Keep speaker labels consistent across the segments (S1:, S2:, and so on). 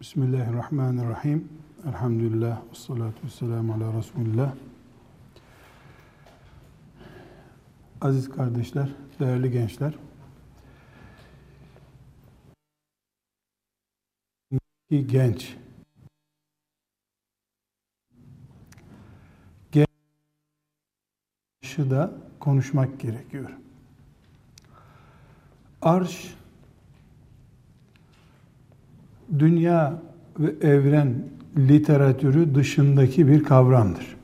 S1: Bismillahirrahmanirrahim. Elhamdülillah. Ve salatu ve selamu ala Resulillah. Aziz kardeşler, değerli gençler. Genç. Genç'i da konuşmak gerekiyor. Arş dünya ve evren literatürü dışındaki bir kavramdır.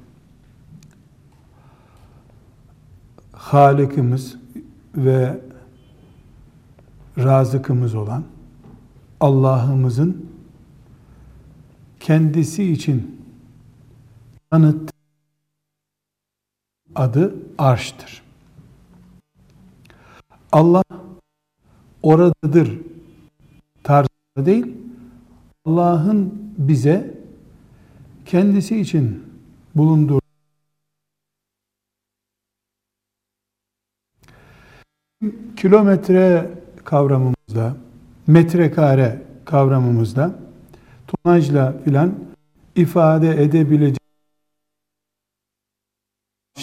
S1: Halikimiz ve razıkımız olan Allah'ımızın kendisi için tanıt adı arştır. Allah oradadır tarzında değil, Allah'ın bize kendisi için bulunduğu kilometre kavramımızda, metrekare kavramımızda tonajla filan ifade edebilecek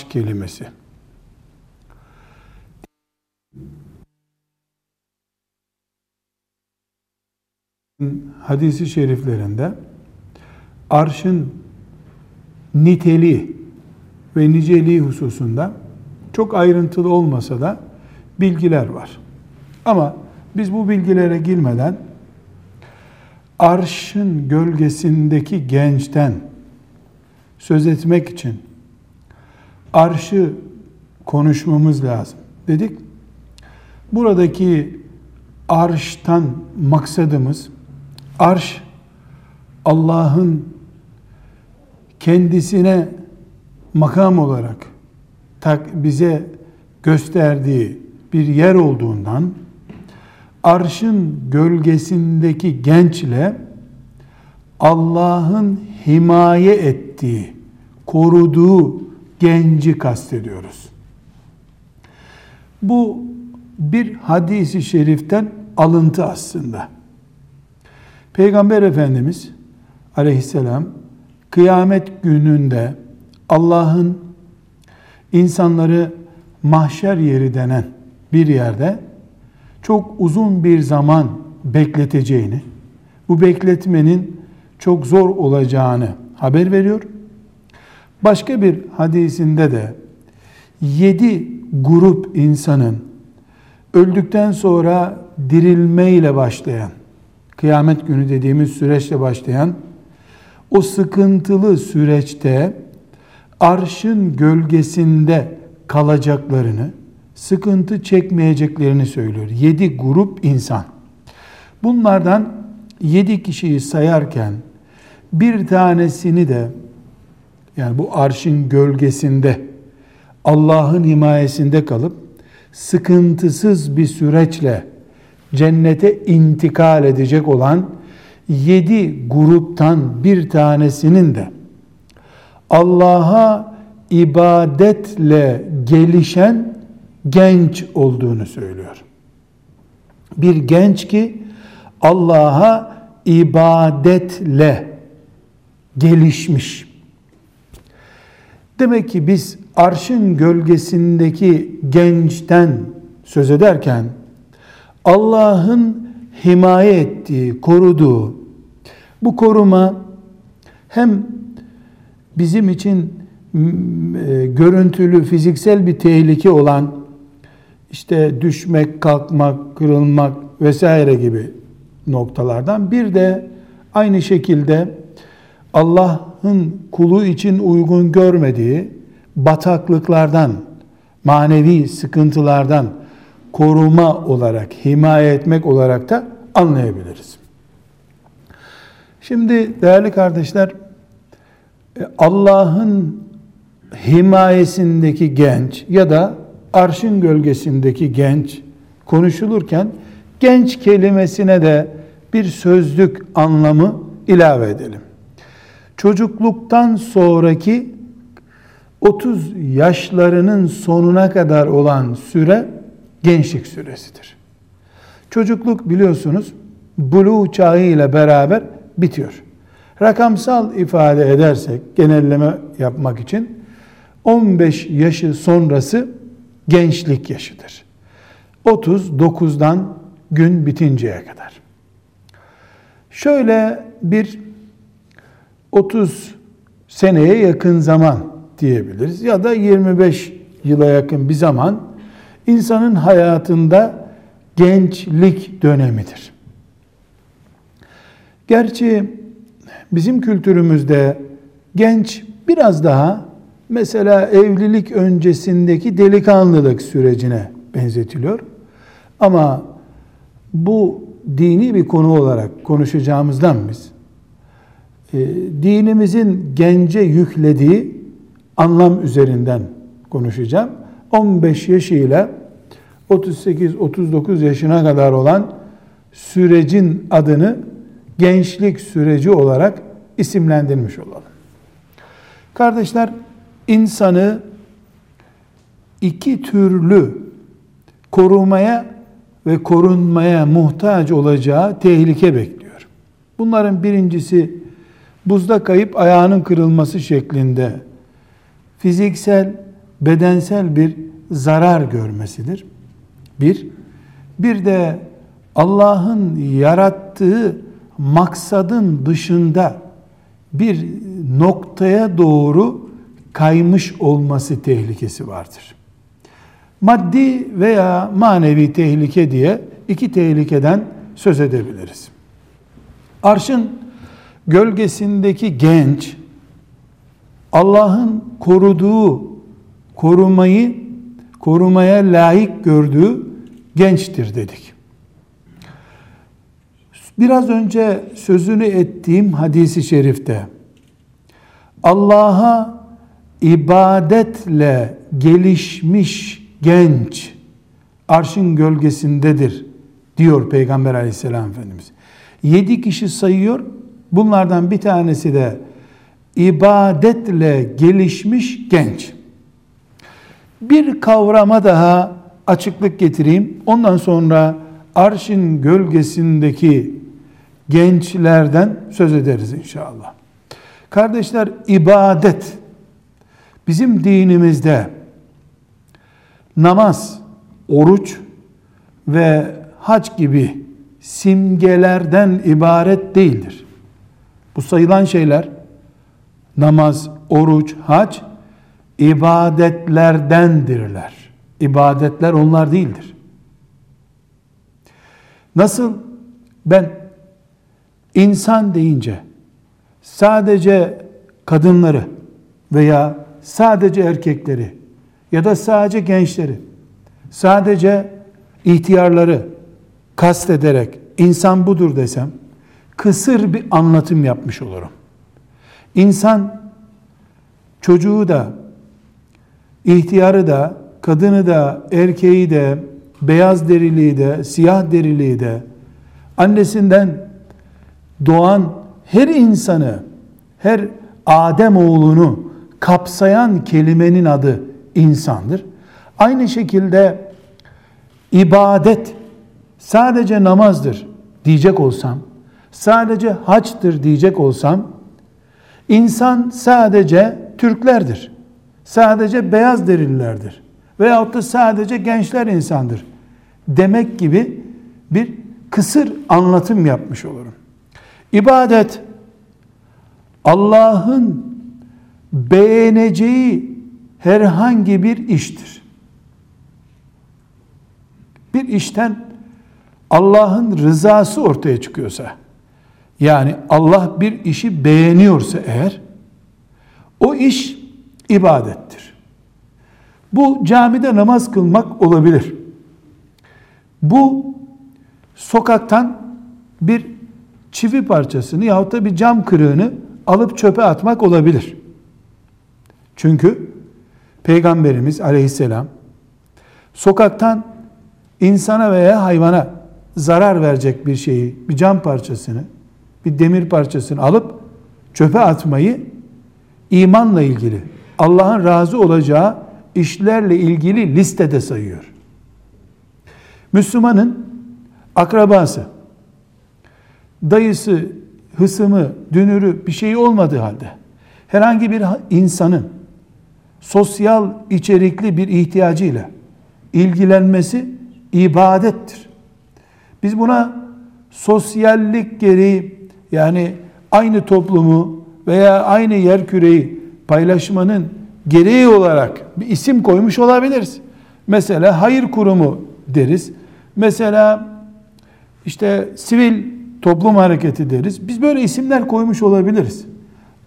S1: kelimesi. Hadisi şeriflerinde arşın niteliği ve niceliği hususunda çok ayrıntılı olmasa da bilgiler var. Ama biz bu bilgilere girmeden arşın gölgesindeki gençten söz etmek için arşı konuşmamız lazım dedik. Buradaki arştan maksadımız Arş Allah'ın kendisine makam olarak tak bize gösterdiği bir yer olduğundan arşın gölgesindeki gençle Allah'ın himaye ettiği, koruduğu genci kastediyoruz. Bu bir hadisi şeriften alıntı aslında. Peygamber Efendimiz aleyhisselam kıyamet gününde Allah'ın insanları mahşer yeri denen bir yerde çok uzun bir zaman bekleteceğini, bu bekletmenin çok zor olacağını haber veriyor. Başka bir hadisinde de yedi grup insanın öldükten sonra dirilmeyle başlayan kıyamet günü dediğimiz süreçle başlayan o sıkıntılı süreçte arşın gölgesinde kalacaklarını, sıkıntı çekmeyeceklerini söylüyor. Yedi grup insan. Bunlardan yedi kişiyi sayarken bir tanesini de yani bu arşın gölgesinde Allah'ın himayesinde kalıp sıkıntısız bir süreçle cennete intikal edecek olan yedi gruptan bir tanesinin de Allah'a ibadetle gelişen genç olduğunu söylüyor. Bir genç ki Allah'a ibadetle gelişmiş. Demek ki biz arşın gölgesindeki gençten söz ederken Allah'ın himaye ettiği, koruduğu. Bu koruma hem bizim için e, görüntülü, fiziksel bir tehlike olan işte düşmek, kalkmak, kırılmak vesaire gibi noktalardan. Bir de aynı şekilde Allah'ın kulu için uygun görmediği bataklıklardan, manevi sıkıntılardan koruma olarak, himaye etmek olarak da anlayabiliriz. Şimdi değerli kardeşler, e, Allah'ın himayesindeki genç ya da arşın gölgesindeki genç konuşulurken genç kelimesine de bir sözlük anlamı ilave edelim. Çocukluktan sonraki 30 yaşlarının sonuna kadar olan süre gençlik süresidir. Çocukluk biliyorsunuz buluğ çağı ile beraber bitiyor. Rakamsal ifade edersek genelleme yapmak için 15 yaşı sonrası gençlik yaşıdır. 39'dan gün bitinceye kadar. Şöyle bir 30 seneye yakın zaman diyebiliriz ya da 25 yıla yakın bir zaman insanın hayatında gençlik dönemidir. Gerçi bizim kültürümüzde genç biraz daha mesela evlilik öncesindeki delikanlılık sürecine benzetiliyor. Ama bu dini bir konu olarak konuşacağımızdan biz e, dinimizin gence yüklediği anlam üzerinden konuşacağım. 15 yaşıyla 38-39 yaşına kadar olan sürecin adını gençlik süreci olarak isimlendirmiş olalım. Kardeşler, insanı iki türlü korumaya ve korunmaya muhtaç olacağı tehlike bekliyor. Bunların birincisi buzda kayıp ayağının kırılması şeklinde fiziksel, bedensel bir zarar görmesidir. Bir, bir de Allah'ın yarattığı maksadın dışında bir noktaya doğru kaymış olması tehlikesi vardır. Maddi veya manevi tehlike diye iki tehlikeden söz edebiliriz. Arşın gölgesindeki genç Allah'ın koruduğu, korumayı korumaya layık gördüğü gençtir dedik. Biraz önce sözünü ettiğim hadisi şerifte Allah'a ibadetle gelişmiş genç arşın gölgesindedir diyor Peygamber aleyhisselam Efendimiz. Yedi kişi sayıyor. Bunlardan bir tanesi de ibadetle gelişmiş genç. Bir kavrama daha açıklık getireyim. Ondan sonra arşın gölgesindeki gençlerden söz ederiz inşallah. Kardeşler ibadet bizim dinimizde namaz, oruç ve hac gibi simgelerden ibaret değildir. Bu sayılan şeyler namaz, oruç, hac ibadetlerdendirler. İbadetler onlar değildir. Nasıl ben insan deyince sadece kadınları veya sadece erkekleri ya da sadece gençleri, sadece ihtiyarları kastederek insan budur desem kısır bir anlatım yapmış olurum. İnsan çocuğu da, ihtiyarı da, kadını da, erkeği de, beyaz deriliği de, siyah deriliği de, annesinden doğan her insanı, her Adem oğlunu kapsayan kelimenin adı insandır. Aynı şekilde ibadet sadece namazdır diyecek olsam, sadece haçtır diyecek olsam, insan sadece Türklerdir. Sadece beyaz derililerdir. Veyahut da sadece gençler insandır. Demek gibi bir kısır anlatım yapmış olurum. İbadet Allah'ın beğeneceği herhangi bir iştir. Bir işten Allah'ın rızası ortaya çıkıyorsa, yani Allah bir işi beğeniyorsa eğer, o iş ibadettir. Bu camide namaz kılmak olabilir. Bu sokaktan bir çivi parçasını yahut da bir cam kırığını alıp çöpe atmak olabilir. Çünkü Peygamberimiz aleyhisselam sokaktan insana veya hayvana zarar verecek bir şeyi, bir cam parçasını, bir demir parçasını alıp çöpe atmayı imanla ilgili, Allah'ın razı olacağı işlerle ilgili listede sayıyor. Müslümanın akrabası, dayısı hısımı, dünürü bir şey olmadığı halde herhangi bir insanın sosyal içerikli bir ihtiyacıyla ilgilenmesi ibadettir. Biz buna sosyallik gereği yani aynı toplumu veya aynı yer küreyi paylaşmanın gereği olarak bir isim koymuş olabiliriz. Mesela hayır kurumu deriz. Mesela işte sivil toplum hareketi deriz. Biz böyle isimler koymuş olabiliriz.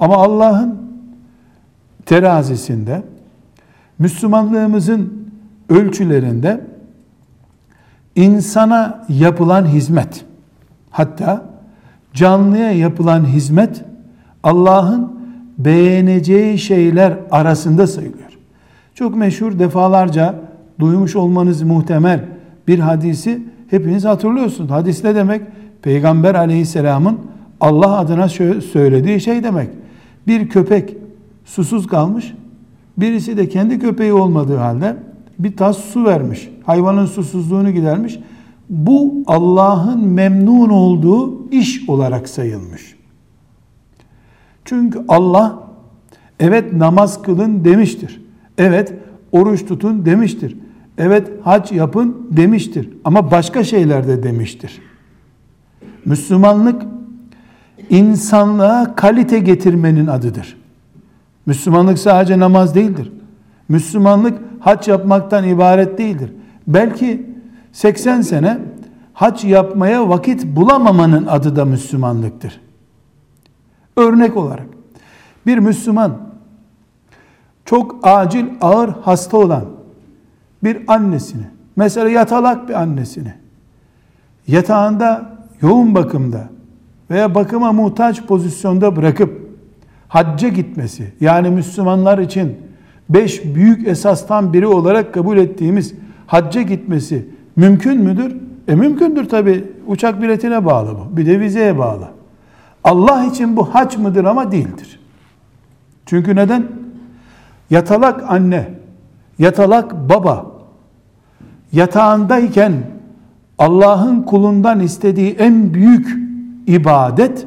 S1: Ama Allah'ın terazisinde Müslümanlığımızın ölçülerinde insana yapılan hizmet hatta canlıya yapılan hizmet Allah'ın beğeneceği şeyler arasında sayılıyor. Çok meşhur defalarca duymuş olmanız muhtemel bir hadisi hepiniz hatırlıyorsunuz. Hadis ne demek? Peygamber aleyhisselamın Allah adına söylediği şey demek. Bir köpek susuz kalmış, birisi de kendi köpeği olmadığı halde bir tas su vermiş. Hayvanın susuzluğunu gidermiş. Bu Allah'ın memnun olduğu iş olarak sayılmış. Çünkü Allah evet namaz kılın demiştir. Evet oruç tutun demiştir. Evet hac yapın demiştir. Ama başka şeyler de demiştir. Müslümanlık insanlığa kalite getirmenin adıdır. Müslümanlık sadece namaz değildir. Müslümanlık hac yapmaktan ibaret değildir. Belki 80 sene hac yapmaya vakit bulamamanın adı da Müslümanlıktır. Örnek olarak bir Müslüman çok acil ağır hasta olan bir annesini, mesela yatalak bir annesini yatağında yoğun bakımda veya bakıma muhtaç pozisyonda bırakıp hacca gitmesi yani Müslümanlar için beş büyük esastan biri olarak kabul ettiğimiz hacca gitmesi mümkün müdür? E mümkündür tabi. Uçak biletine bağlı bu. Bir de vizeye bağlı. Allah için bu hac mıdır ama değildir. Çünkü neden? Yatalak anne, yatalak baba yatağındayken Allah'ın kulundan istediği en büyük ibadet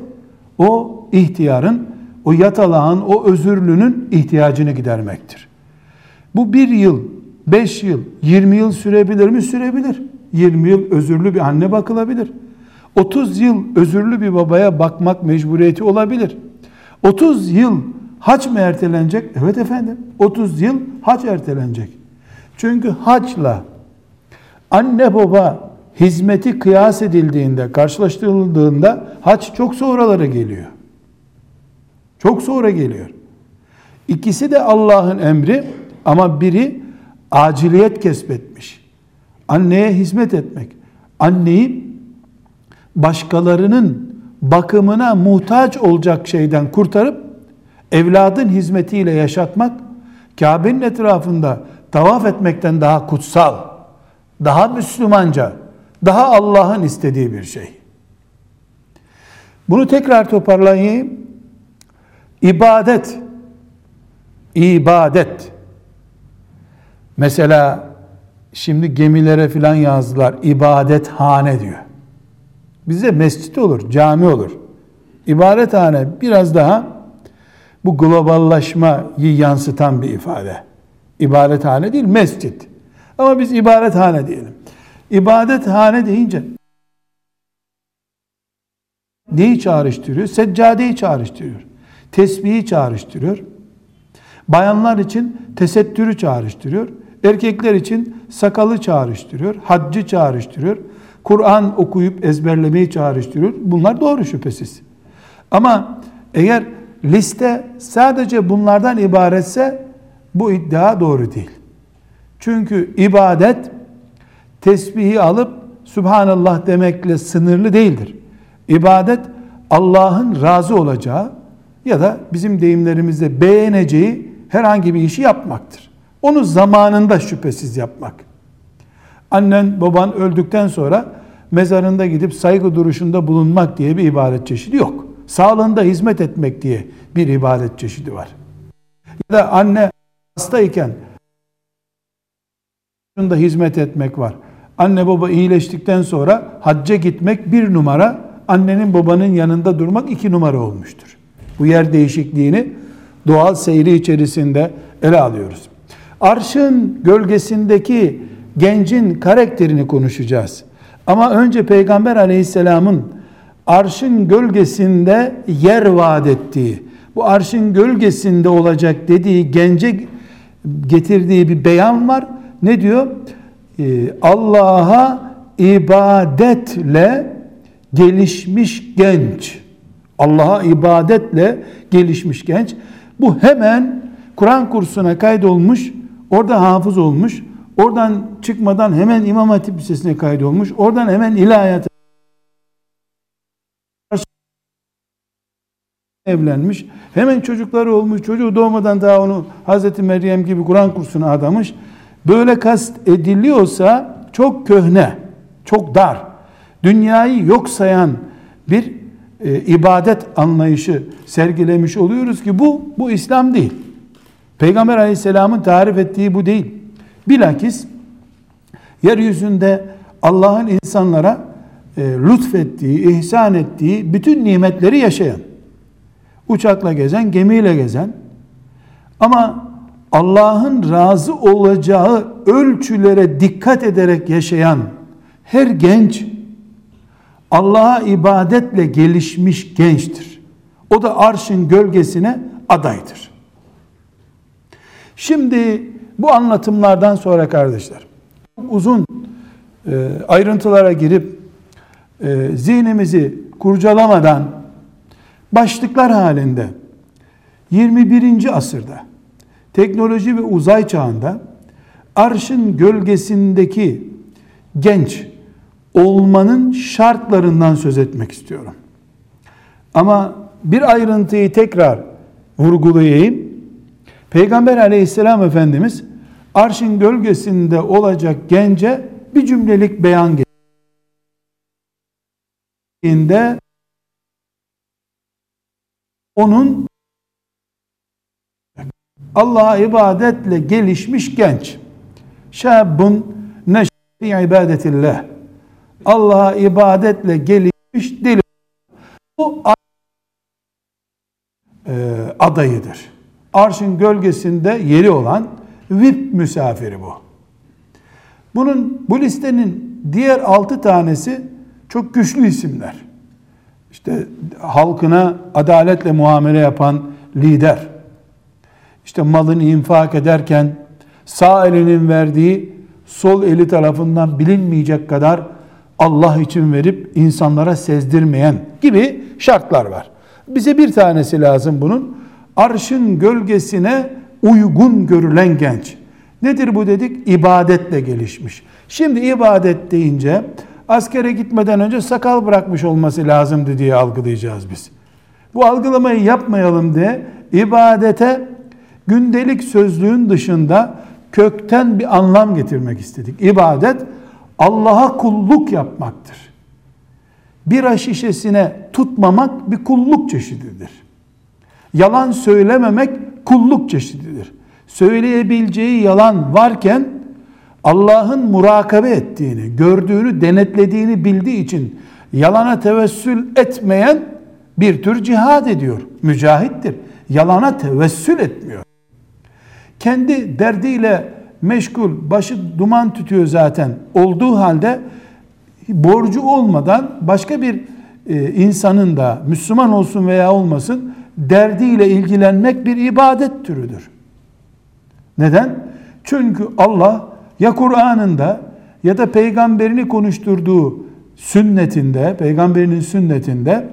S1: o ihtiyarın, o yatalağın, o özürlünün ihtiyacını gidermektir. Bu bir yıl, beş yıl, yirmi yıl sürebilir mi? Sürebilir. Yirmi yıl özürlü bir anne bakılabilir. Otuz yıl özürlü bir babaya bakmak mecburiyeti olabilir. Otuz yıl hac mı ertelenecek? Evet efendim. Otuz yıl hac ertelenecek. Çünkü haçla anne baba hizmeti kıyas edildiğinde, karşılaştırıldığında haç çok sonraları geliyor. Çok sonra geliyor. İkisi de Allah'ın emri ama biri aciliyet kesbetmiş. Anneye hizmet etmek. Anneyi başkalarının bakımına muhtaç olacak şeyden kurtarıp evladın hizmetiyle yaşatmak Kabe'nin etrafında tavaf etmekten daha kutsal, daha Müslümanca, daha Allah'ın istediği bir şey. Bunu tekrar toparlayayım. İbadet, ibadet. Mesela şimdi gemilere filan yazdılar ibadethane diyor. Bize mescit olur, cami olur. İbadethane biraz daha bu globallaşmayı yansıtan bir ifade. İbadethane değil, mescit. Ama biz ibadethane diyelim. İbadethane deyince neyi çağrıştırıyor? Seccadeyi çağrıştırıyor. Tesbihi çağrıştırıyor. Bayanlar için tesettürü çağrıştırıyor. Erkekler için sakalı çağrıştırıyor. Haccı çağrıştırıyor. Kur'an okuyup ezberlemeyi çağrıştırıyor. Bunlar doğru şüphesiz. Ama eğer liste sadece bunlardan ibaretse bu iddia doğru değil. Çünkü ibadet tesbihi alıp Subhanallah demekle sınırlı değildir. İbadet Allah'ın razı olacağı ya da bizim deyimlerimizde beğeneceği herhangi bir işi yapmaktır. Onu zamanında şüphesiz yapmak. Annen baban öldükten sonra mezarında gidip saygı duruşunda bulunmak diye bir ibadet çeşidi yok. Sağlığında hizmet etmek diye bir ibadet çeşidi var. Ya da anne hastayken hizmet etmek var. Anne baba iyileştikten sonra hacca gitmek bir numara annenin babanın yanında durmak iki numara olmuştur. Bu yer değişikliğini doğal seyri içerisinde ele alıyoruz. Arşın gölgesindeki gencin karakterini konuşacağız. Ama önce Peygamber aleyhisselamın arşın gölgesinde yer vaat ettiği, bu arşın gölgesinde olacak dediği gence getirdiği bir beyan var. Ne diyor? Ee, Allah'a ibadetle gelişmiş genç. Allah'a ibadetle gelişmiş genç. Bu hemen Kur'an kursuna kaydolmuş, orada hafız olmuş, oradan çıkmadan hemen İmam Hatip Lisesi'ne kaydolmuş, oradan hemen ilahiyat evlenmiş. Hemen çocukları olmuş. Çocuğu doğmadan daha onu Hazreti Meryem gibi Kur'an kursuna adamış. Böyle kast ediliyorsa çok köhne, çok dar, dünyayı yok sayan bir e, ibadet anlayışı sergilemiş oluyoruz ki bu bu İslam değil. Peygamber Aleyhisselam'ın tarif ettiği bu değil. Bilakis yeryüzünde Allah'ın insanlara e, lütfettiği, ihsan ettiği bütün nimetleri yaşayan, uçakla gezen, gemiyle gezen ama Allah'ın razı olacağı ölçülere dikkat ederek yaşayan her genç Allah'a ibadetle gelişmiş gençtir. O da arşın gölgesine adaydır. Şimdi bu anlatımlardan sonra kardeşler uzun e, ayrıntılara girip e, zihnimizi kurcalamadan başlıklar halinde 21. asırda teknoloji ve uzay çağında arşın gölgesindeki genç olmanın şartlarından söz etmek istiyorum. Ama bir ayrıntıyı tekrar vurgulayayım. Peygamber aleyhisselam efendimiz arşın gölgesinde olacak gence bir cümlelik beyan getirdiğinde onun Allah'a ibadetle gelişmiş genç. Şabun neşfi ibadetillah. Allah'a ibadetle gelişmiş deli. Bu e, adayıdır. Arşın gölgesinde yeri olan VIP misafiri bu. Bunun bu listenin diğer altı tanesi çok güçlü isimler. İşte halkına adaletle muamele yapan lider. İşte malını infak ederken sağ elinin verdiği sol eli tarafından bilinmeyecek kadar Allah için verip insanlara sezdirmeyen gibi şartlar var. Bize bir tanesi lazım bunun. Arşın gölgesine uygun görülen genç. Nedir bu dedik? İbadetle gelişmiş. Şimdi ibadet deyince askere gitmeden önce sakal bırakmış olması lazımdı diye algılayacağız biz. Bu algılamayı yapmayalım diye ibadete gündelik sözlüğün dışında kökten bir anlam getirmek istedik. İbadet Allah'a kulluk yapmaktır. Bira şişesine tutmamak bir kulluk çeşididir. Yalan söylememek kulluk çeşididir. Söyleyebileceği yalan varken Allah'ın murakabe ettiğini, gördüğünü, denetlediğini bildiği için yalana tevessül etmeyen bir tür cihad ediyor. Mücahittir. Yalana tevessül etmiyor. Kendi derdiyle meşgul, başı duman tutuyor zaten olduğu halde borcu olmadan başka bir e, insanın da Müslüman olsun veya olmasın derdiyle ilgilenmek bir ibadet türüdür. Neden? Çünkü Allah ya Kur'an'ında ya da peygamberini konuşturduğu sünnetinde, peygamberinin sünnetinde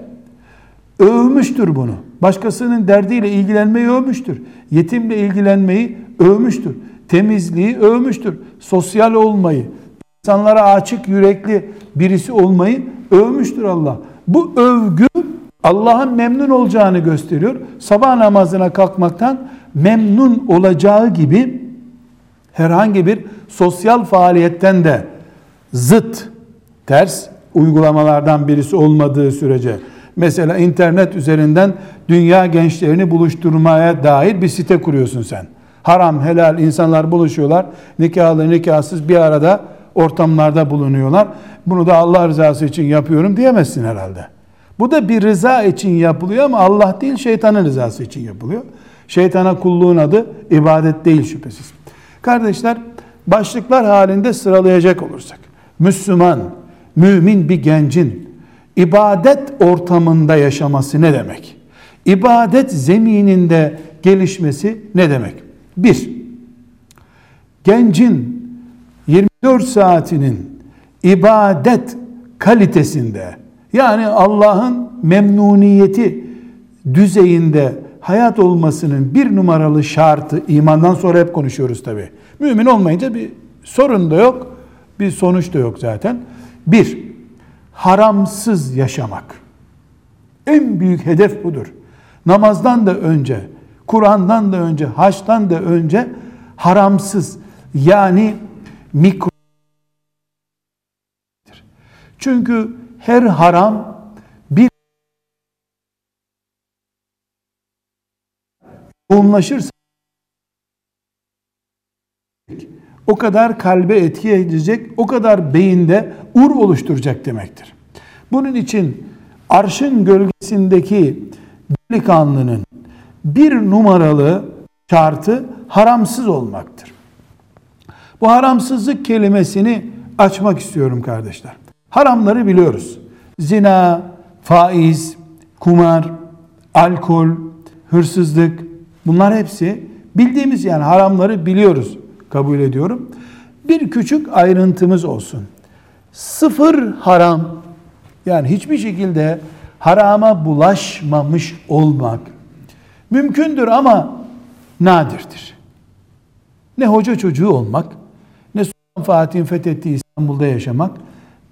S1: övmüştür bunu. Başkasının derdiyle ilgilenmeyi övmüştür. Yetimle ilgilenmeyi övmüştür. Temizliği övmüştür. Sosyal olmayı, insanlara açık yürekli birisi olmayı övmüştür Allah. Bu övgü Allah'ın memnun olacağını gösteriyor. Sabah namazına kalkmaktan memnun olacağı gibi herhangi bir sosyal faaliyetten de zıt, ters uygulamalardan birisi olmadığı sürece mesela internet üzerinden dünya gençlerini buluşturmaya dair bir site kuruyorsun sen. Haram, helal insanlar buluşuyorlar. Nikahlı, nikahsız bir arada ortamlarda bulunuyorlar. Bunu da Allah rızası için yapıyorum diyemezsin herhalde. Bu da bir rıza için yapılıyor ama Allah değil şeytanın rızası için yapılıyor. Şeytana kulluğun adı ibadet değil şüphesiz. Kardeşler başlıklar halinde sıralayacak olursak Müslüman, mümin bir gencin ibadet ortamında yaşaması ne demek? İbadet zemininde gelişmesi ne demek? Bir, gencin 24 saatinin ibadet kalitesinde yani Allah'ın memnuniyeti düzeyinde hayat olmasının bir numaralı şartı imandan sonra hep konuşuyoruz tabi. Mümin olmayınca bir sorun da yok, bir sonuç da yok zaten. Bir, haramsız yaşamak. En büyük hedef budur. Namazdan da önce, Kur'an'dan da önce, haçtan da önce haramsız yani mikro çünkü her haram bir yoğunlaşırsa o kadar kalbe etki edecek, o kadar beyinde ur oluşturacak demektir. Bunun için arşın gölgesindeki delikanlının bir numaralı şartı haramsız olmaktır. Bu haramsızlık kelimesini açmak istiyorum kardeşler. Haramları biliyoruz. Zina, faiz, kumar, alkol, hırsızlık bunlar hepsi bildiğimiz yani haramları biliyoruz kabul ediyorum. Bir küçük ayrıntımız olsun. Sıfır haram yani hiçbir şekilde harama bulaşmamış olmak mümkündür ama nadirdir. Ne hoca çocuğu olmak, ne Sultan Fatih'in fethettiği İstanbul'da yaşamak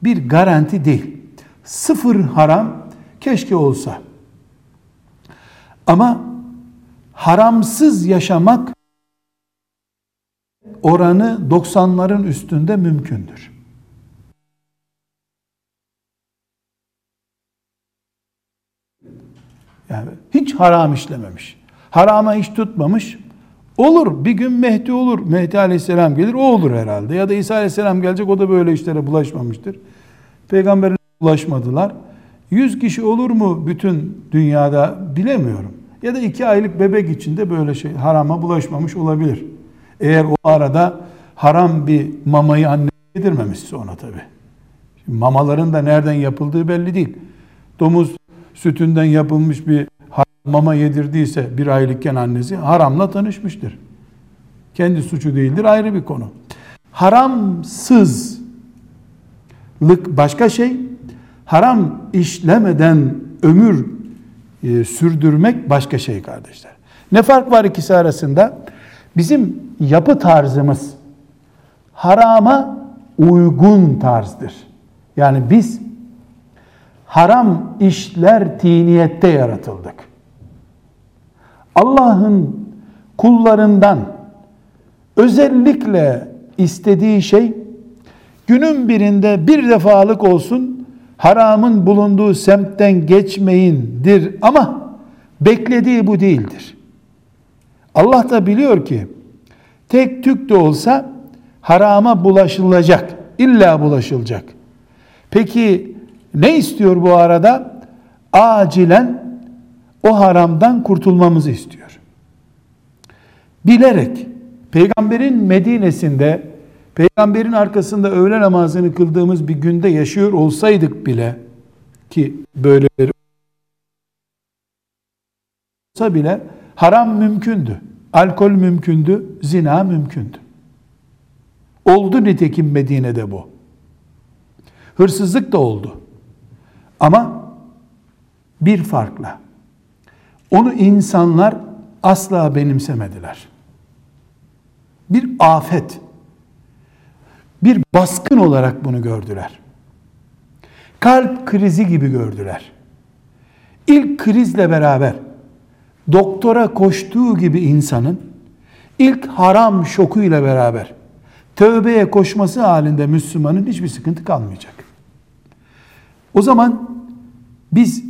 S1: bir garanti değil. Sıfır haram keşke olsa. Ama haramsız yaşamak oranı 90'ların üstünde mümkündür. Yani hiç haram işlememiş. Harama hiç tutmamış. Olur bir gün Mehdi olur. Mehdi aleyhisselam gelir o olur herhalde. Ya da İsa aleyhisselam gelecek o da böyle işlere bulaşmamıştır. Peygamberine bulaşmadılar. Yüz kişi olur mu bütün dünyada bilemiyorum. Ya da iki aylık bebek içinde böyle şey harama bulaşmamış olabilir. Eğer o arada haram bir mamayı anne yedirmemişse ona tabi. Mamaların da nereden yapıldığı belli değil. Domuz sütünden yapılmış bir mama yedirdiyse bir aylıkken annesi haramla tanışmıştır. Kendi suçu değildir ayrı bir konu. Haramsızlık başka şey. Haram işlemeden ömür e, sürdürmek başka şey kardeşler. Ne fark var ikisi arasında? Bizim yapı tarzımız harama uygun tarzdır. Yani biz haram işler tiniyette yaratıldık. Allah'ın kullarından özellikle istediği şey günün birinde bir defalık olsun haramın bulunduğu semtten geçmeyindir ama beklediği bu değildir. Allah da biliyor ki tek tük de olsa harama bulaşılacak. İlla bulaşılacak. Peki ne istiyor bu arada? Acilen o haramdan kurtulmamızı istiyor. Bilerek peygamberin Medine'sinde peygamberin arkasında öğle namazını kıldığımız bir günde yaşıyor olsaydık bile ki böyleleri olsa bile haram mümkündü. Alkol mümkündü, zina mümkündü. Oldu nitekim Medine'de bu. Hırsızlık da oldu. Ama bir farkla. Onu insanlar asla benimsemediler. Bir afet, bir baskın olarak bunu gördüler. Kalp krizi gibi gördüler. İlk krizle beraber doktora koştuğu gibi insanın ilk haram şokuyla beraber tövbeye koşması halinde Müslümanın hiçbir sıkıntı kalmayacak. O zaman biz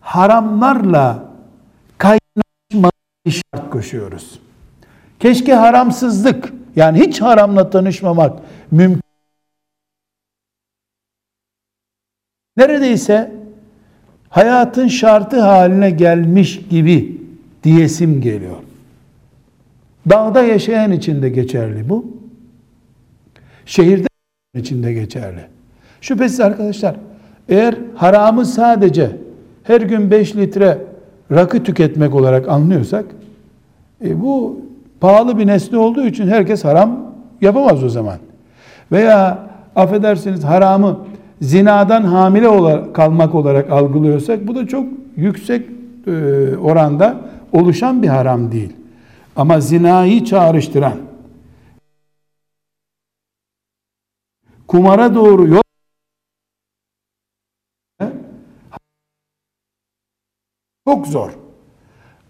S1: haramlarla kaynaşma şart koşuyoruz. Keşke haramsızlık yani hiç haramla tanışmamak mümkün neredeyse hayatın şartı haline gelmiş gibi diyesim geliyor. Dağda yaşayan için de geçerli bu. Şehirde için de geçerli. Şüphesiz arkadaşlar eğer haramı sadece her gün 5 litre rakı tüketmek olarak anlıyorsak e, bu pahalı bir nesne olduğu için herkes haram yapamaz o zaman. Veya affedersiniz haramı zinadan hamile olarak, kalmak olarak algılıyorsak bu da çok yüksek e, oranda oluşan bir haram değil. Ama zinayı çağrıştıran kumara doğru yol çok zor.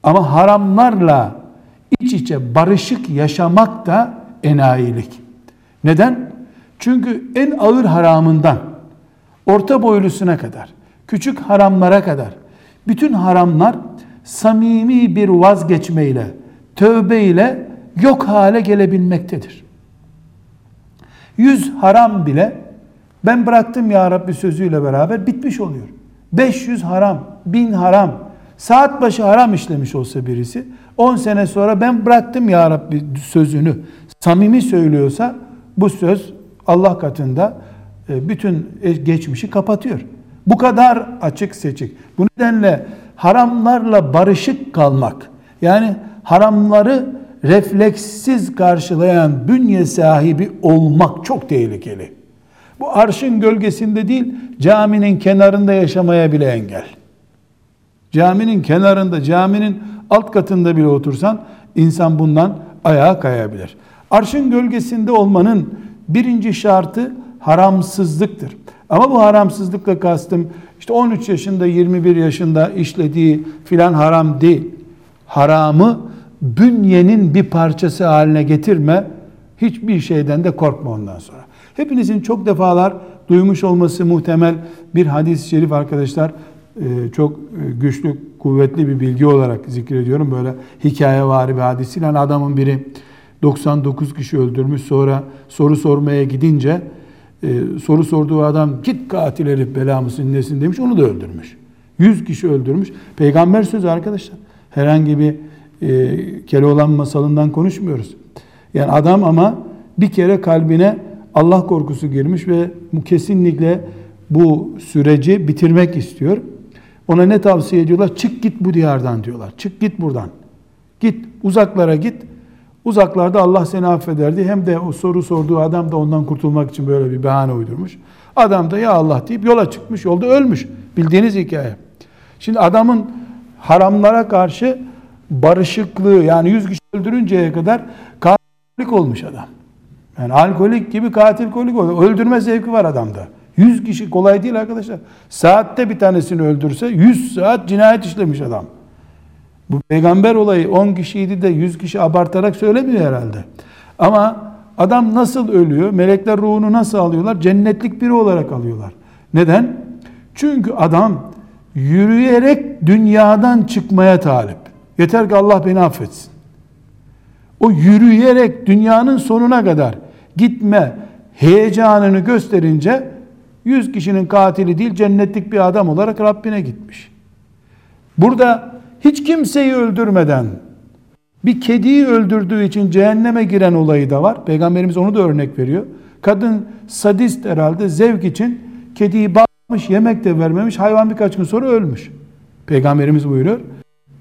S1: Ama haramlarla iç içe barışık yaşamak da enayilik. Neden? Çünkü en ağır haramından orta boylusuna kadar, küçük haramlara kadar bütün haramlar samimi bir vazgeçmeyle, tövbe ile yok hale gelebilmektedir. Yüz haram bile ben bıraktım ya Rabbi sözüyle beraber bitmiş oluyor. 500 haram, 1000 haram, saat başı haram işlemiş olsa birisi 10 sene sonra ben bıraktım ya Rabbi sözünü samimi söylüyorsa bu söz Allah katında e, bütün geçmişi kapatıyor. Bu kadar açık seçik. Bu nedenle haramlarla barışık kalmak yani haramları refleksiz karşılayan bünye sahibi olmak çok tehlikeli. Bu arşın gölgesinde değil, caminin kenarında yaşamaya bile engel. Caminin kenarında, caminin alt katında bile otursan insan bundan ayağa kayabilir. Arşın gölgesinde olmanın birinci şartı haramsızlıktır. Ama bu haramsızlıkla kastım işte 13 yaşında 21 yaşında işlediği filan haram değil. Haramı bünyenin bir parçası haline getirme. Hiçbir şeyden de korkma ondan sonra. Hepinizin çok defalar duymuş olması muhtemel bir hadis-i şerif arkadaşlar çok e, güçlü, kuvvetli bir bilgi olarak zikrediyorum. Böyle hikaye var bir hadisiyle yani adamın biri 99 kişi öldürmüş sonra soru sormaya gidince e, soru sorduğu adam git katil herif bela mısın nesin demiş onu da öldürmüş. 100 kişi öldürmüş. Peygamber sözü arkadaşlar. Herhangi bir e, Keloğlan masalından konuşmuyoruz. Yani adam ama bir kere kalbine Allah korkusu girmiş ve kesinlikle bu süreci bitirmek istiyor. Ona ne tavsiye ediyorlar? Çık git bu diyardan diyorlar. Çık git buradan. Git uzaklara git. Uzaklarda Allah seni affederdi. Hem de o soru sorduğu adam da ondan kurtulmak için böyle bir bahane uydurmuş. Adam da ya Allah deyip yola çıkmış, yolda ölmüş. Bildiğiniz hikaye. Şimdi adamın haramlara karşı barışıklığı yani yüz kişi öldürünceye kadar katillik olmuş adam. Yani alkolik gibi katil kolik oluyor. Öldürme zevki var adamda. Yüz kişi kolay değil arkadaşlar. Saatte bir tanesini öldürse yüz saat cinayet işlemiş adam. Bu peygamber olayı 10 kişiydi de 100 kişi abartarak söylemiyor herhalde. Ama adam nasıl ölüyor? Melekler ruhunu nasıl alıyorlar? Cennetlik biri olarak alıyorlar. Neden? Çünkü adam yürüyerek dünyadan çıkmaya talip. Yeter ki Allah beni affetsin. O yürüyerek dünyanın sonuna kadar gitme heyecanını gösterince 100 kişinin katili değil cennetlik bir adam olarak Rabbine gitmiş. Burada hiç kimseyi öldürmeden bir kediyi öldürdüğü için cehenneme giren olayı da var. Peygamberimiz onu da örnek veriyor. Kadın sadist herhalde zevk için kediyi bağlamış, yemek de vermemiş, hayvan birkaç gün sonra ölmüş. Peygamberimiz buyuruyor.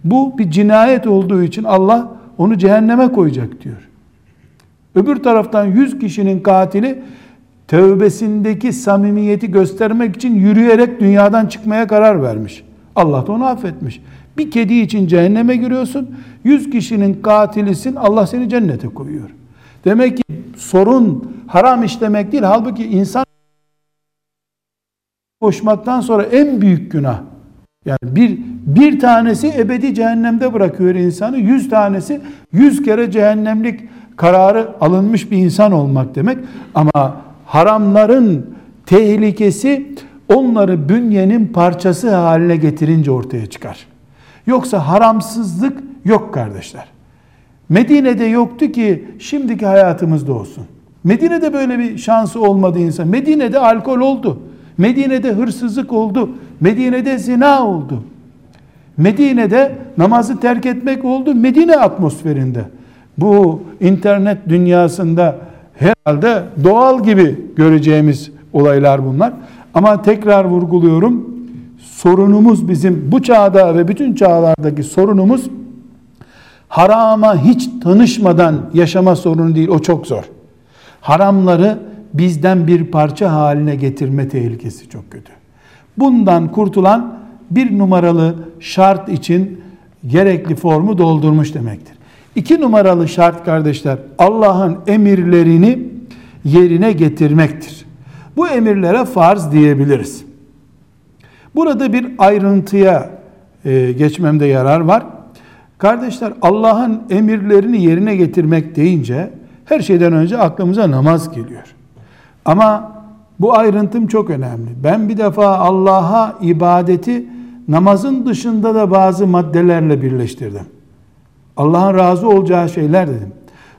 S1: Bu bir cinayet olduğu için Allah onu cehenneme koyacak diyor. Öbür taraftan 100 kişinin katili tövbesindeki samimiyeti göstermek için yürüyerek dünyadan çıkmaya karar vermiş. Allah da onu affetmiş. Bir kedi için cehenneme giriyorsun. Yüz kişinin katilisin. Allah seni cennete koyuyor. Demek ki sorun haram işlemek değil. Halbuki insan koşmaktan sonra en büyük günah. Yani bir, bir tanesi ebedi cehennemde bırakıyor insanı. Yüz tanesi yüz kere cehennemlik kararı alınmış bir insan olmak demek. Ama haramların tehlikesi onları bünyenin parçası haline getirince ortaya çıkar. Yoksa haramsızlık yok kardeşler. Medine'de yoktu ki şimdiki hayatımızda olsun. Medine'de böyle bir şansı olmadı insan. Medine'de alkol oldu. Medine'de hırsızlık oldu. Medine'de zina oldu. Medine'de namazı terk etmek oldu. Medine atmosferinde. Bu internet dünyasında herhalde doğal gibi göreceğimiz olaylar bunlar. Ama tekrar vurguluyorum. Sorunumuz bizim bu çağda ve bütün çağlardaki sorunumuz harama hiç tanışmadan yaşama sorunu değil. O çok zor. Haramları bizden bir parça haline getirme tehlikesi çok kötü. Bundan kurtulan bir numaralı şart için gerekli formu doldurmuş demektir. İki numaralı şart kardeşler Allah'ın emirlerini yerine getirmektir. Bu emirlere farz diyebiliriz. Burada bir ayrıntıya e, geçmemde yarar var. Kardeşler Allah'ın emirlerini yerine getirmek deyince her şeyden önce aklımıza namaz geliyor. Ama bu ayrıntım çok önemli. Ben bir defa Allah'a ibadeti namazın dışında da bazı maddelerle birleştirdim. Allah'ın razı olacağı şeyler dedim.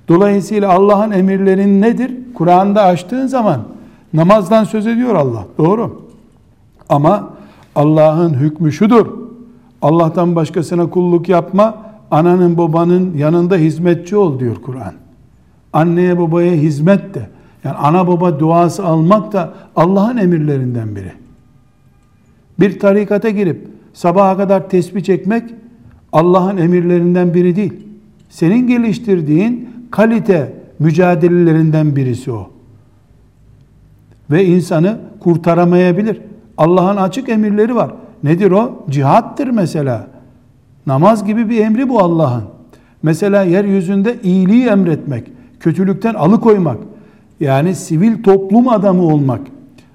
S1: Dolayısıyla Allah'ın emirlerin nedir? Kur'an'da açtığın zaman namazdan söz ediyor Allah. Doğru. Ama Allah'ın hükmü şudur. Allah'tan başkasına kulluk yapma. Ananın babanın yanında hizmetçi ol diyor Kur'an. Anneye babaya hizmet de. Yani ana baba duası almak da Allah'ın emirlerinden biri. Bir tarikata girip sabaha kadar tesbih çekmek Allah'ın emirlerinden biri değil. Senin geliştirdiğin kalite mücadelelerinden birisi o. Ve insanı kurtaramayabilir. Allah'ın açık emirleri var. Nedir o? Cihattır mesela. Namaz gibi bir emri bu Allah'ın. Mesela yeryüzünde iyiliği emretmek, kötülükten alıkoymak, yani sivil toplum adamı olmak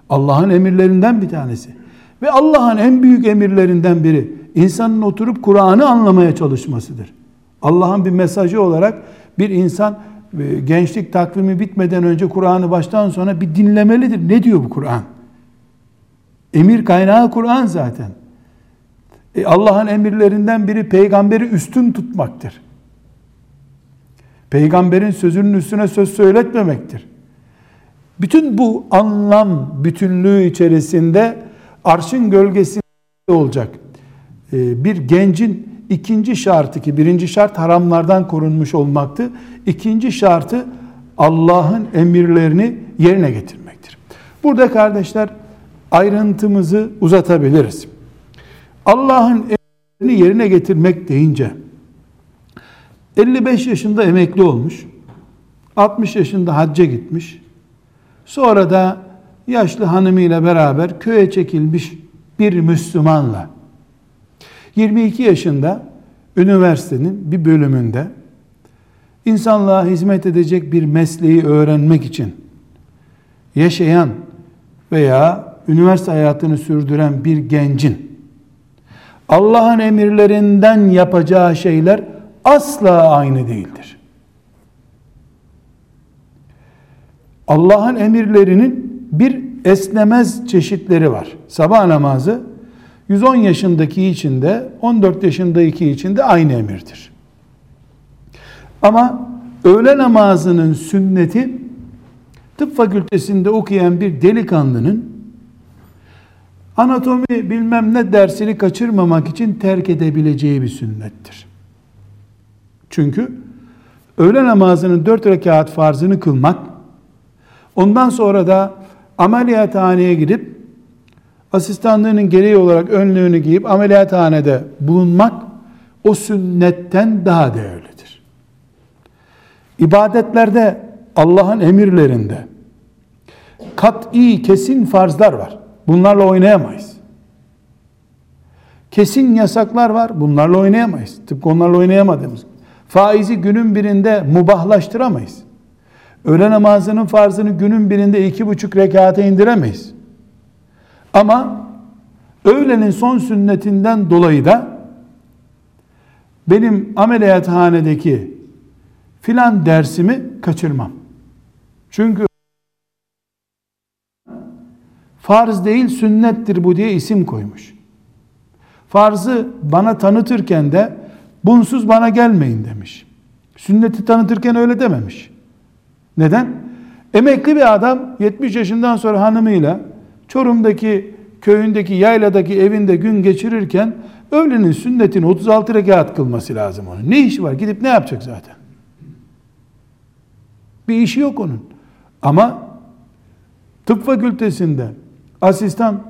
S1: Allah'ın emirlerinden bir tanesi. Ve Allah'ın en büyük emirlerinden biri insanın oturup Kur'an'ı anlamaya çalışmasıdır. Allah'ın bir mesajı olarak bir insan e, gençlik takvimi bitmeden önce Kur'an'ı baştan sona bir dinlemelidir. Ne diyor bu Kur'an? Emir kaynağı Kur'an zaten. E Allah'ın emirlerinden biri peygamberi üstün tutmaktır. Peygamberin sözünün üstüne söz söyletmemektir. Bütün bu anlam bütünlüğü içerisinde arşın gölgesinde olacak. Ee, bir gencin ikinci şartı ki birinci şart haramlardan korunmuş olmaktı. İkinci şartı Allah'ın emirlerini yerine getirmektir. Burada kardeşler ayrıntımızı uzatabiliriz. Allah'ın emirlerini yerine getirmek deyince 55 yaşında emekli olmuş, 60 yaşında hacca gitmiş, Sonra da yaşlı hanımıyla beraber köye çekilmiş bir Müslümanla 22 yaşında üniversitenin bir bölümünde insanlığa hizmet edecek bir mesleği öğrenmek için yaşayan veya üniversite hayatını sürdüren bir gencin Allah'ın emirlerinden yapacağı şeyler asla aynı değildir. Allah'ın emirlerinin bir esnemez çeşitleri var. Sabah namazı 110 yaşındaki için de 14 yaşındaki için de aynı emirdir. Ama öğle namazının sünneti tıp fakültesinde okuyan bir delikanlının anatomi bilmem ne dersini kaçırmamak için terk edebileceği bir sünnettir. Çünkü öğle namazının dört rekat farzını kılmak Ondan sonra da ameliyathaneye gidip asistanlığının gereği olarak önlüğünü giyip ameliyathanede bulunmak o sünnetten daha değerlidir. İbadetlerde Allah'ın emirlerinde kat'i kesin farzlar var. Bunlarla oynayamayız. Kesin yasaklar var. Bunlarla oynayamayız. Tıpkı onlarla oynayamadığımız. Faizi günün birinde mubahlaştıramayız. Öğle namazının farzını günün birinde iki buçuk rekata indiremeyiz. Ama öğlenin son sünnetinden dolayı da benim ameliyathanedeki filan dersimi kaçırmam. Çünkü farz değil sünnettir bu diye isim koymuş. Farzı bana tanıtırken de bunsuz bana gelmeyin demiş. Sünneti tanıtırken öyle dememiş. Neden? Emekli bir adam 70 yaşından sonra hanımıyla Çorum'daki köyündeki yayladaki evinde gün geçirirken öğlenin sünnetini 36 rekat kılması lazım onun. Ne işi var? Gidip ne yapacak zaten? Bir işi yok onun. Ama tıp fakültesinde asistan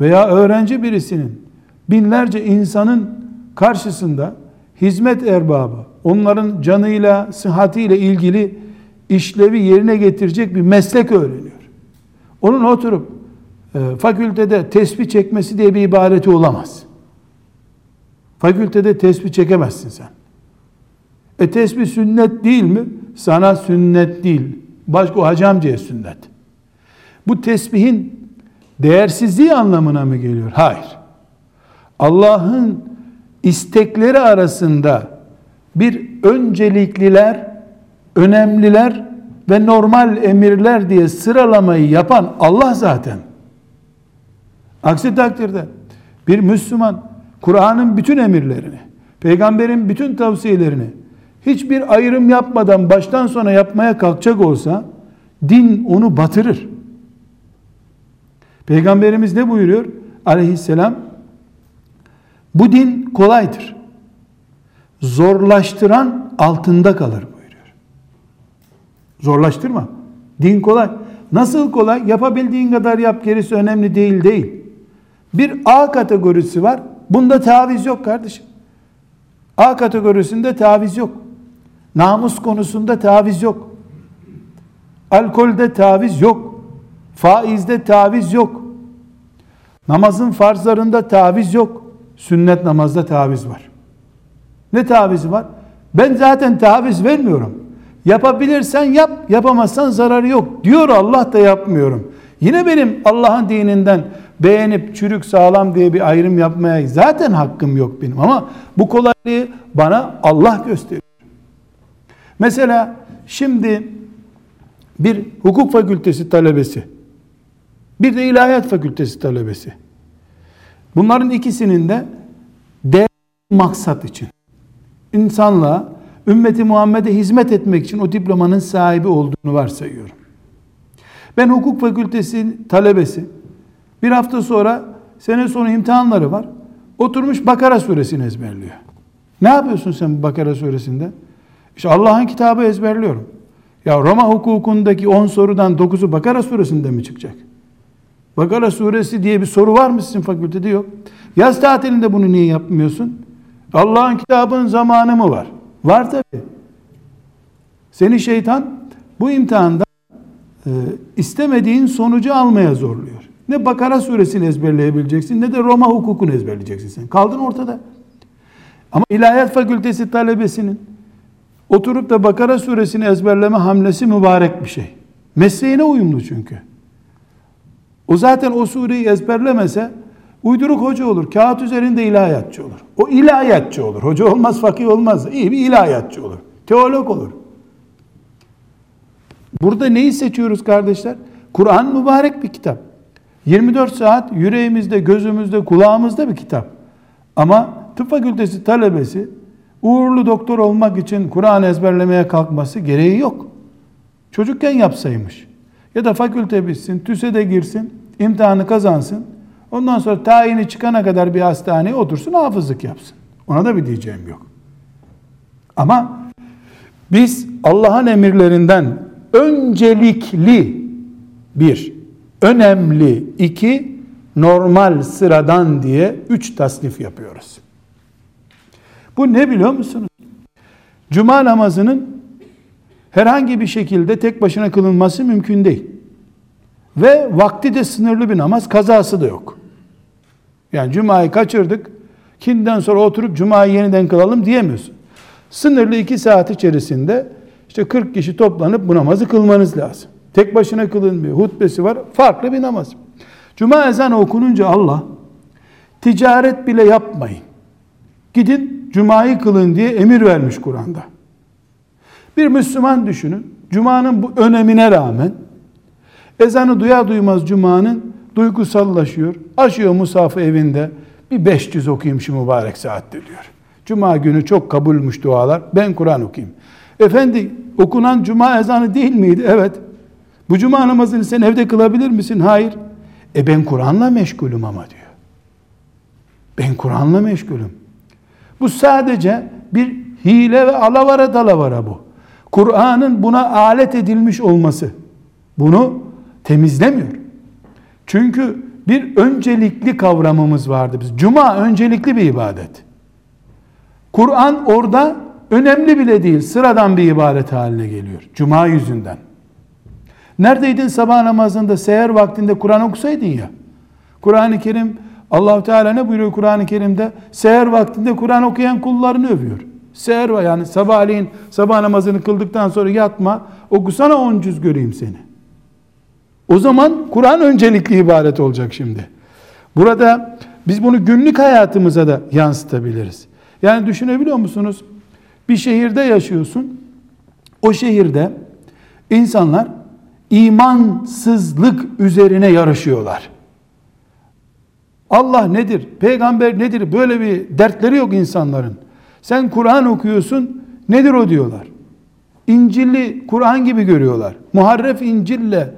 S1: veya öğrenci birisinin binlerce insanın karşısında hizmet erbabı, onların canıyla, sıhhatiyle ilgili işlevi yerine getirecek bir meslek öğreniyor. Onun oturup fakültede tesbih çekmesi diye bir ibadeti olamaz. Fakültede tesbih çekemezsin sen. E tesbih sünnet değil mi? Sana sünnet değil. Başka o hacamcıya sünnet. Bu tesbihin değersizliği anlamına mı geliyor? Hayır. Allah'ın istekleri arasında bir öncelikliler, önemliler ve normal emirler diye sıralamayı yapan Allah zaten. Aksi takdirde bir Müslüman Kur'an'ın bütün emirlerini, peygamberin bütün tavsiyelerini hiçbir ayrım yapmadan baştan sona yapmaya kalkacak olsa din onu batırır. Peygamberimiz ne buyuruyor? Aleyhisselam bu din kolaydır. Zorlaştıran altında kalır buyuruyor. Zorlaştırma. Din kolay. Nasıl kolay? Yapabildiğin kadar yap gerisi önemli değil değil. Bir A kategorisi var. Bunda taviz yok kardeşim. A kategorisinde taviz yok. Namus konusunda taviz yok. Alkolde taviz yok. Faizde taviz yok. Namazın farzlarında taviz yok. Sünnet namazda taviz var. Ne tavizi var? Ben zaten taviz vermiyorum. Yapabilirsen yap, yapamazsan zararı yok. Diyor Allah da yapmıyorum. Yine benim Allah'ın dininden beğenip çürük sağlam diye bir ayrım yapmaya zaten hakkım yok benim. Ama bu kolaylığı bana Allah gösteriyor. Mesela şimdi bir hukuk fakültesi talebesi, bir de ilahiyat fakültesi talebesi. Bunların ikisinin de değer maksat için, insanlığa, ümmeti Muhammed'e hizmet etmek için o diplomanın sahibi olduğunu varsayıyorum. Ben hukuk fakültesi talebesi, bir hafta sonra sene sonu imtihanları var. Oturmuş Bakara suresini ezberliyor. Ne yapıyorsun sen Bakara suresinde? İşte Allah'ın kitabı ezberliyorum. Ya Roma hukukundaki 10 sorudan 9'u Bakara suresinde mi çıkacak? Bakara suresi diye bir soru var mı sizin fakültede? Yok. Yaz tatilinde bunu niye yapmıyorsun? Allah'ın kitabının zamanı mı var? Var tabi. Seni şeytan bu imtihanda e, istemediğin sonucu almaya zorluyor. Ne Bakara suresini ezberleyebileceksin ne de Roma hukukunu ezberleyeceksin sen. Kaldın ortada. Ama ilahiyat fakültesi talebesinin oturup da Bakara suresini ezberleme hamlesi mübarek bir şey. Mesleğine uyumlu çünkü. O zaten o sureyi ezberlemese uyduruk hoca olur. Kağıt üzerinde ilahiyatçı olur. O ilahiyatçı olur. Hoca olmaz, fakih olmaz. İyi bir ilahiyatçı olur. Teolog olur. Burada neyi seçiyoruz kardeşler? Kur'an mübarek bir kitap. 24 saat yüreğimizde, gözümüzde, kulağımızda bir kitap. Ama tıp fakültesi talebesi uğurlu doktor olmak için Kur'an ezberlemeye kalkması gereği yok. Çocukken yapsaymış. Ya da fakülte bitsin, TÜS'e de girsin, imtihanı kazansın. Ondan sonra tayini çıkana kadar bir hastaneye otursun, hafızlık yapsın. Ona da bir diyeceğim yok. Ama biz Allah'ın emirlerinden öncelikli bir önemli iki, normal sıradan diye üç tasnif yapıyoruz. Bu ne biliyor musunuz? Cuma namazının herhangi bir şekilde tek başına kılınması mümkün değil. Ve vakti de sınırlı bir namaz, kazası da yok. Yani cumayı kaçırdık, kinden sonra oturup cumayı yeniden kılalım diyemiyorsun. Sınırlı iki saat içerisinde işte 40 kişi toplanıp bu namazı kılmanız lazım. Tek başına kılınmıyor. Hutbesi var. Farklı bir namaz. Cuma ezanı okununca Allah ticaret bile yapmayın. Gidin cumayı kılın diye emir vermiş Kur'an'da. Bir Müslüman düşünün. Cuma'nın bu önemine rağmen ezanı duyar duymaz Cuma'nın duygusallaşıyor. Aşıyor musafı evinde. Bir 500 okuyayım şu mübarek saatte diyor. Cuma günü çok kabulmüş dualar. Ben Kur'an okuyayım. Efendi okunan cuma ezanı değil miydi? Evet. Bu cuma namazını sen evde kılabilir misin? Hayır. E ben Kur'an'la meşgulüm ama diyor. Ben Kur'an'la meşgulüm. Bu sadece bir hile ve alavara dalavara bu. Kur'an'ın buna alet edilmiş olması bunu temizlemiyor. Çünkü bir öncelikli kavramımız vardı biz. Cuma öncelikli bir ibadet. Kur'an orada önemli bile değil, sıradan bir ibadet haline geliyor. Cuma yüzünden. Neredeydin sabah namazında, seher vaktinde Kur'an okusaydın ya. Kur'an-ı Kerim, allah Teala ne buyuruyor Kur'an-ı Kerim'de? Seher vaktinde Kur'an okuyan kullarını övüyor. Seher var yani sabahleyin sabah namazını kıldıktan sonra yatma, okusana on cüz göreyim seni. O zaman Kur'an öncelikli ibaret olacak şimdi. Burada biz bunu günlük hayatımıza da yansıtabiliriz. Yani düşünebiliyor musunuz? Bir şehirde yaşıyorsun. O şehirde insanlar imansızlık üzerine yarışıyorlar. Allah nedir? Peygamber nedir? Böyle bir dertleri yok insanların. Sen Kur'an okuyorsun. Nedir o diyorlar. İncil'i Kur'an gibi görüyorlar. Muharref İncil'le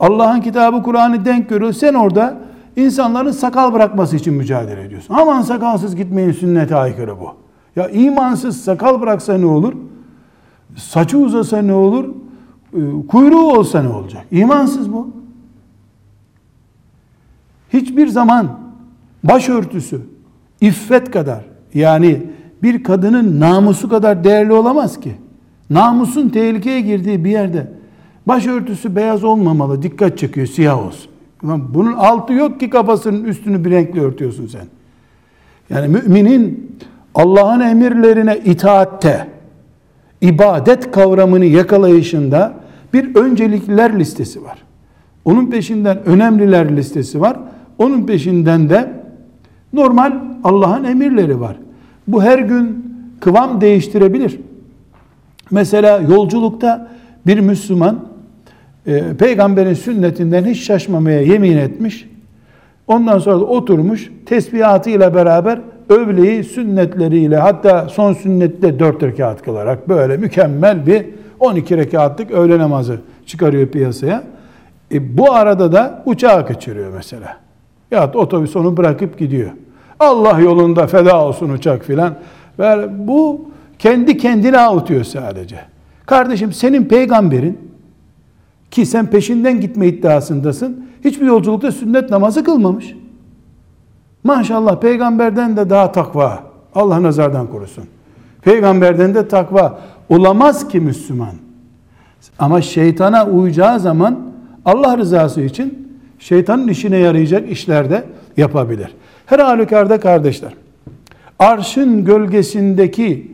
S1: Allah'ın kitabı Kur'an'ı denk görüyor. Sen orada insanların sakal bırakması için mücadele ediyorsun. Aman sakalsız gitmeyin sünnete aykırı bu. Ya imansız sakal bıraksa ne olur? Saçı uzasa ne olur? Ee, kuyruğu olsa ne olacak? İmansız bu. Hiçbir zaman başörtüsü iffet kadar yani bir kadının namusu kadar değerli olamaz ki. Namusun tehlikeye girdiği bir yerde başörtüsü beyaz olmamalı, dikkat çekiyor, siyah olsun. Bunun altı yok ki kafasının üstünü bir renkli örtüyorsun sen. Yani müminin Allah'ın emirlerine itaatte, ibadet kavramını yakalayışında bir öncelikler listesi var. Onun peşinden önemliler listesi var. Onun peşinden de normal Allah'ın emirleri var. Bu her gün kıvam değiştirebilir. Mesela yolculukta bir Müslüman e, peygamberin sünnetinden hiç şaşmamaya yemin etmiş. Ondan sonra da oturmuş tesbihatıyla beraber övleyi sünnetleriyle hatta son sünnette dört rekat kılarak böyle mükemmel bir 12 rekatlık öğle namazı çıkarıyor piyasaya. E, bu arada da uçağı kaçırıyor mesela. Ya otobüs onu bırakıp gidiyor. Allah yolunda feda olsun uçak filan. Ve bu kendi kendine avutuyor sadece. Kardeşim senin peygamberin ki sen peşinden gitme iddiasındasın. Hiçbir yolculukta sünnet namazı kılmamış. Maşallah peygamberden de daha takva. Allah nazardan korusun. Peygamberden de takva. Olamaz ki Müslüman. Ama şeytana uyacağı zaman Allah rızası için şeytanın işine yarayacak işlerde yapabilir. Her halükarda kardeşler, arşın gölgesindeki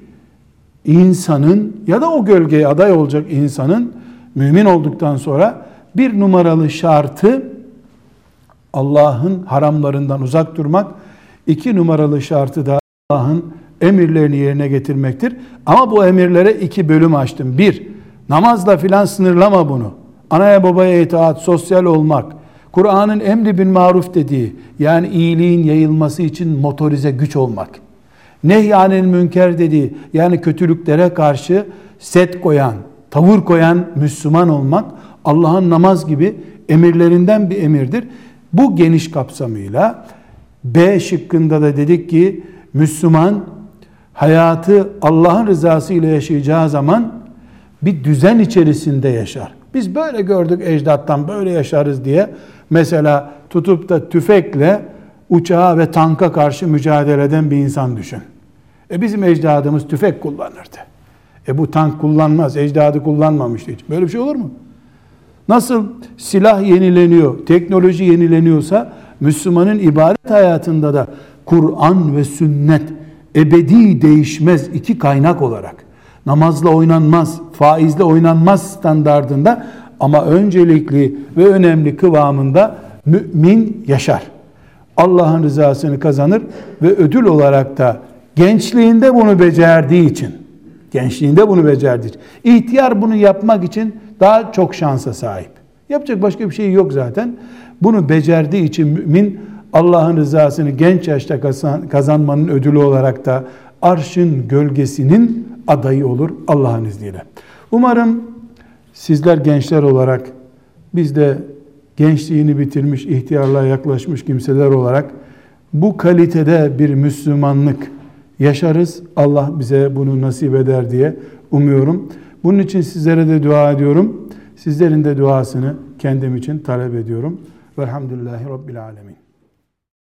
S1: insanın ya da o gölgeye aday olacak insanın mümin olduktan sonra bir numaralı şartı Allah'ın haramlarından uzak durmak, iki numaralı şartı da Allah'ın emirlerini yerine getirmektir. Ama bu emirlere iki bölüm açtım. Bir, namazla filan sınırlama bunu. Anaya babaya itaat, sosyal olmak, Kur'an'ın emri bin maruf dediği, yani iyiliğin yayılması için motorize güç olmak. Nehyanil münker dediği, yani kötülüklere karşı set koyan, tavır koyan Müslüman olmak, Allah'ın namaz gibi emirlerinden bir emirdir. Bu geniş kapsamıyla B şıkkında da dedik ki Müslüman hayatı Allah'ın rızası ile yaşayacağı zaman bir düzen içerisinde yaşar. Biz böyle gördük ecdattan böyle yaşarız diye mesela tutup da tüfekle uçağa ve tanka karşı mücadele eden bir insan düşün. E bizim ecdadımız tüfek kullanırdı. E bu tank kullanmaz, ecdadı kullanmamıştı hiç. Böyle bir şey olur mu? Nasıl silah yenileniyor, teknoloji yenileniyorsa Müslümanın ibadet hayatında da Kur'an ve sünnet ebedi değişmez iki kaynak olarak namazla oynanmaz, faizle oynanmaz standardında ama öncelikli ve önemli kıvamında mümin yaşar. Allah'ın rızasını kazanır ve ödül olarak da gençliğinde bunu becerdiği için gençliğinde bunu becerdiği için ihtiyar bunu yapmak için daha çok şansa sahip. Yapacak başka bir şey yok zaten. Bunu becerdiği için mümin Allah'ın rızasını genç yaşta kazanmanın ödülü olarak da arşın gölgesinin adayı olur Allah'ın izniyle. Umarım sizler gençler olarak biz de gençliğini bitirmiş, ihtiyarlığa yaklaşmış kimseler olarak bu kalitede bir Müslümanlık yaşarız. Allah bize bunu nasip eder diye umuyorum. Bunun için sizlere de dua ediyorum. Sizlerin de duasını kendim için talep ediyorum. Velhamdülillahi Rabbil Alemin.